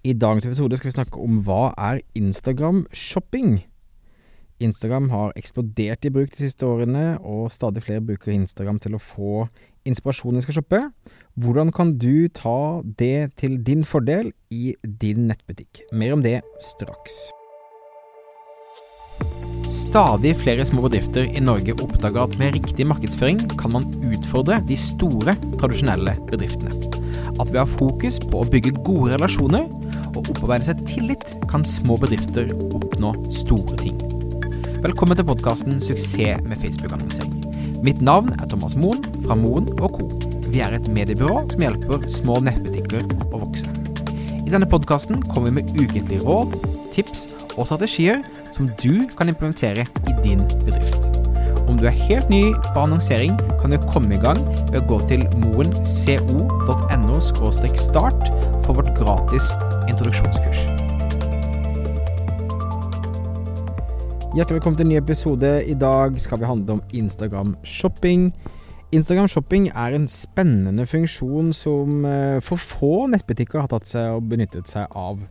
I dagens episode skal vi snakke om hva er Instagram-shopping. Instagram har eksplodert i bruk de siste årene, og stadig flere bruker Instagram til å få inspirasjon de skal shoppe. Hvordan kan du ta det til din fordel i din nettbutikk? Mer om det straks. Stadig flere små bedrifter i Norge oppdager at med riktig markedsføring kan man utfordre de store, tradisjonelle bedriftene. At ved å ha fokus på å bygge gode relasjoner og opparbeide seg tillit, kan små bedrifter oppnå store ting. Velkommen til podkasten 'Suksess med Facebook-annonsering'. Mitt navn er Thomas Moen fra Moen Co. Vi er et mediebyrå som hjelper små nettbutikker å vokse. I denne podkasten kommer vi med ukentlige råd, tips og strategier som du kan implementere i din bedrift. Om du er helt ny på annonsering, kan du komme i gang ved å gå til moenco.no start for vårt gratis introduksjonskurs. Hjertelig velkommen til en ny episode. I dag skal vi handle om Instagram shopping. Instagram shopping er en spennende funksjon som eh, for få nettbutikker har tatt seg og benyttet seg av.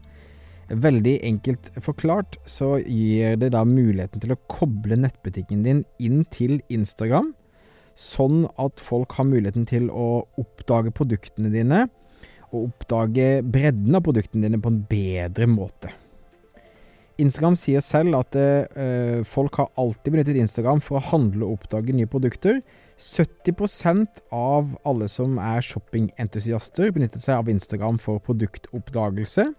Veldig enkelt forklart så gir det da muligheten til å koble nettbutikken din inn til Instagram, sånn at folk har muligheten til å oppdage produktene dine og oppdage bredden av produktene dine på en bedre måte. Instagram sier selv at eh, folk har alltid benyttet Instagram for å handle og oppdage nye produkter. 70% av alle som er shoppingentusiaster, benyttet seg av Instagram for produktoppdagelse.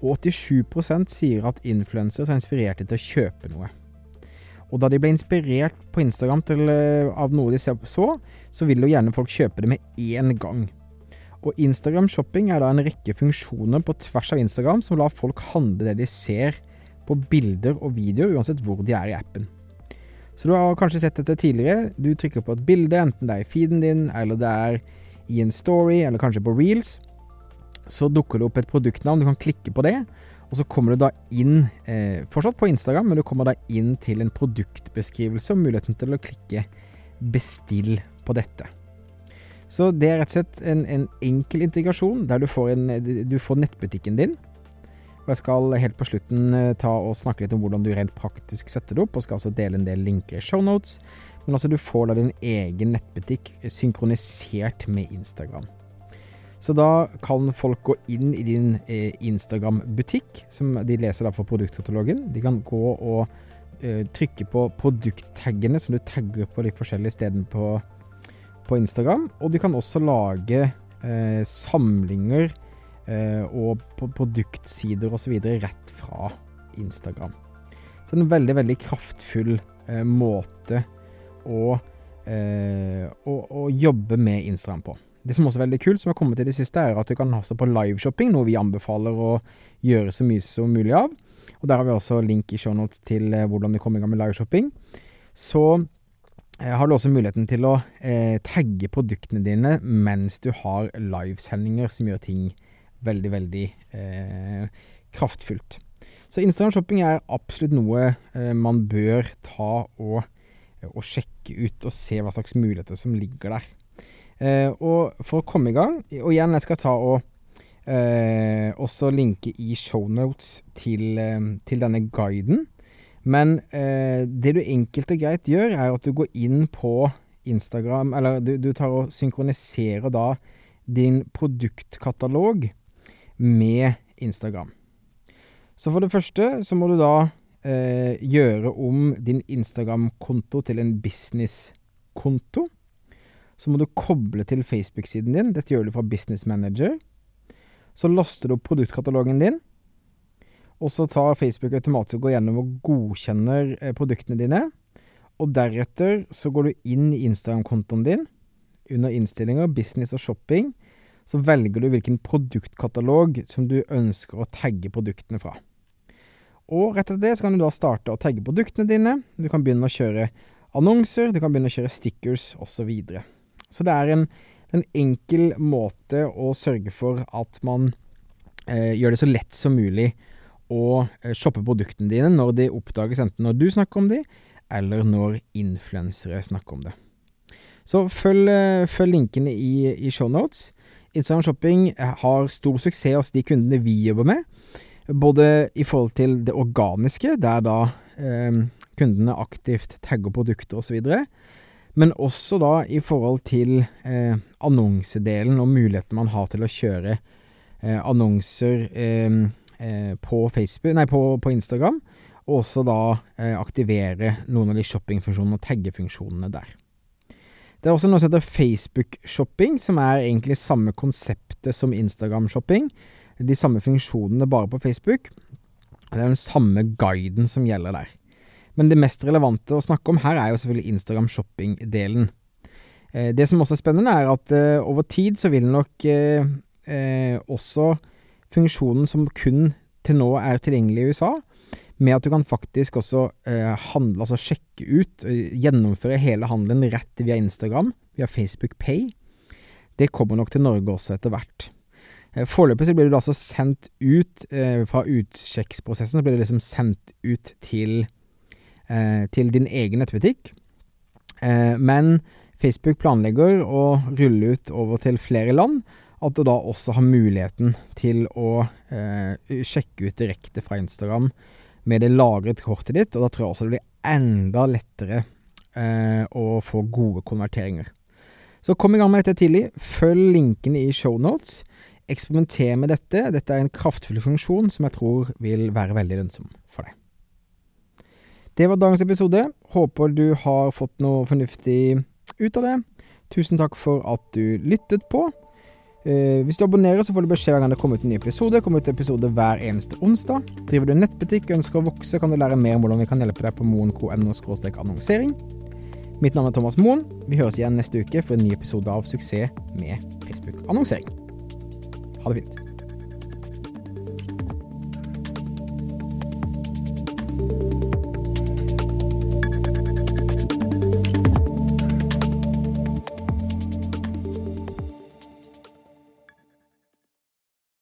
Og 87% sier at influencers er inspirert til å kjøpe noe. Og da de ble inspirert på Instagram til, eh, av noe de så, så vil jo gjerne folk kjøpe det med én gang. Og Instagram shopping er da en rekke funksjoner på tvers av Instagram som lar folk handle det de ser på bilder og videoer, uansett hvor de er i appen. Så du har kanskje sett dette tidligere. Du trykker på et bilde, enten det er i feeden din, eller det er i en story, eller kanskje på reels. Så dukker det opp et produktnavn, du kan klikke på det. Og så kommer du da inn, eh, fortsatt på Instagram, men du kommer da inn til en produktbeskrivelse og muligheten til å klikke 'bestill' på dette. Så det er rett og slett en, en enkel integrasjon der du får, en, du får, nettbutikken din. Og jeg skal helt på slutten eh, ta og snakke litt om hvordan du rent praktisk setter det opp, og skal altså dele en del linker i shownotes. Men altså du får da din egen nettbutikk synkronisert med Instagram. Så da kan folk gå inn i din eh, Instagram-butikk, som de leser da for produktkatalogen. De kan gå og eh, trykke på produkttaggene som du tagger på de forskjellige stedene på på Instagram. Og du kan også lage eh, samlinger eh, og produktsider osv. rett fra Instagram. Så en veldig, veldig kraftfull måte å, å, å, jobbe med Instagram på. Det som også er veldig kult, som har kommet til det siste, er at du kan ha seg på liveshopping, noe vi anbefaler å gjøre så mye som mulig av. Og Der har vi også link i shownotes til eh, hvordan du kommer i gang med liveshopping. Så Eh, har du også muligheten til å eh, tagge produktene dine mens du har livesendinger som gjør ting veldig, veldig eh, kraftfullt. Så Instagram shopping er absolutt noe eh, man bør ta og, og, sjekke ut, og se hva slags muligheter som ligger der. Eh, og for å komme i gang, og igjen, jeg skal ta og eh, også linke i shownotes til, til denne guiden. Men eh, det du enkelt og greit gjør, er at du går inn på Instagram Eller du, du tar og synkroniserer da din produktkatalog med Instagram. Så for det første så må du da eh, gjøre om din Instagram-konto til en business-konto. Så må du koble til Facebook-siden din. Dette gjør du fra Business Manager. Så laster du opp produktkatalogen din. Og så tar Facebook automatisk og går gjennom og godkjenner eh, produktene dine. Og deretter så går du inn i Instagram-kontoen din. Under innstillinger, business og shopping. Så velger du hvilken produktkatalog som du ønsker å tagge produktene fra. Og rett etter det så kan du da starte å tagge produktene dine. Du kan begynne å kjøre annonser, du kan begynne å kjøre stickers osv. Så, det er en, en, enkel måte å sørge for at man eh, gjør det så lett som mulig å eh, shoppe produktene dine når de oppdages, enten når du snakker om de, eller når influensere snakker om det. Så følg, eh, følg linkene i, i shownotes. Instagram Shopping har stor suksess hos de kundene vi jobber med. Både i forhold til det organiske, der da eh, kundene aktivt tagger produkter osv. Men også da i forhold til eh, annonsedelen og muligheten man har til å kjøre eh, annonser eh, eh, på, Facebook, nei, på, på Instagram. Og også da eh, aktivere noen av de shoppingfunksjonene og taggefunksjonene der. Det er også noe som heter Facebook-shopping, som er egentlig samme konseptet som Instagram-shopping. De samme funksjonene bare på Facebook. Det er den samme guiden som gjelder der. Men det mest relevante å snakke om her er jo selvfølgelig Instagram-shopping-delen. Eh, det som også er spennende, er at eh, over tid så vil nok eh, også funksjonen som kun til nå er tilgjengelig i USA, med at du kan faktisk også handle, altså sjekke ut, gjennomføre hele handelen rett via Instagram, via Facebook Pay. Det kommer nok til Norge også etter hvert. Foreløpig så blir du altså sendt ut fra utsjekksprosessen, så blir det liksom sendt ut til, til din egen nettbutikk. Eh, men Facebook planlegger å rulle ut over til flere land, at du da også har muligheten til å sjekke ut direkte fra Instagram med det lagret kortet ditt, og da tror jeg også det blir enda lettere eh, å få gode konverteringer. Så kom i gang med dette tidlig. Følg linkene i shownotes. Eksperimenter med dette. Dette er en kraftfull funksjon som jeg tror vil være veldig lønnsom for deg. Det var dagens episode. Håper du har fått noe fornuftig ut av det. Tusen takk for at du lyttet på. Eh, hvis du abonnerer, så får du beskjed hver gang det kommer ut en ny episode. Kommer ut episode hver eneste onsdag. Driver du nettbutikk og ønsker å vokse, kan du lære mer om hvordan vi kan hjelpe deg på moen.no annonsering. Mitt navn er Thomas Moen. Vi høres igjen neste uke for en ny episode av Suksess med Facebook-annonsering. Ha det fint.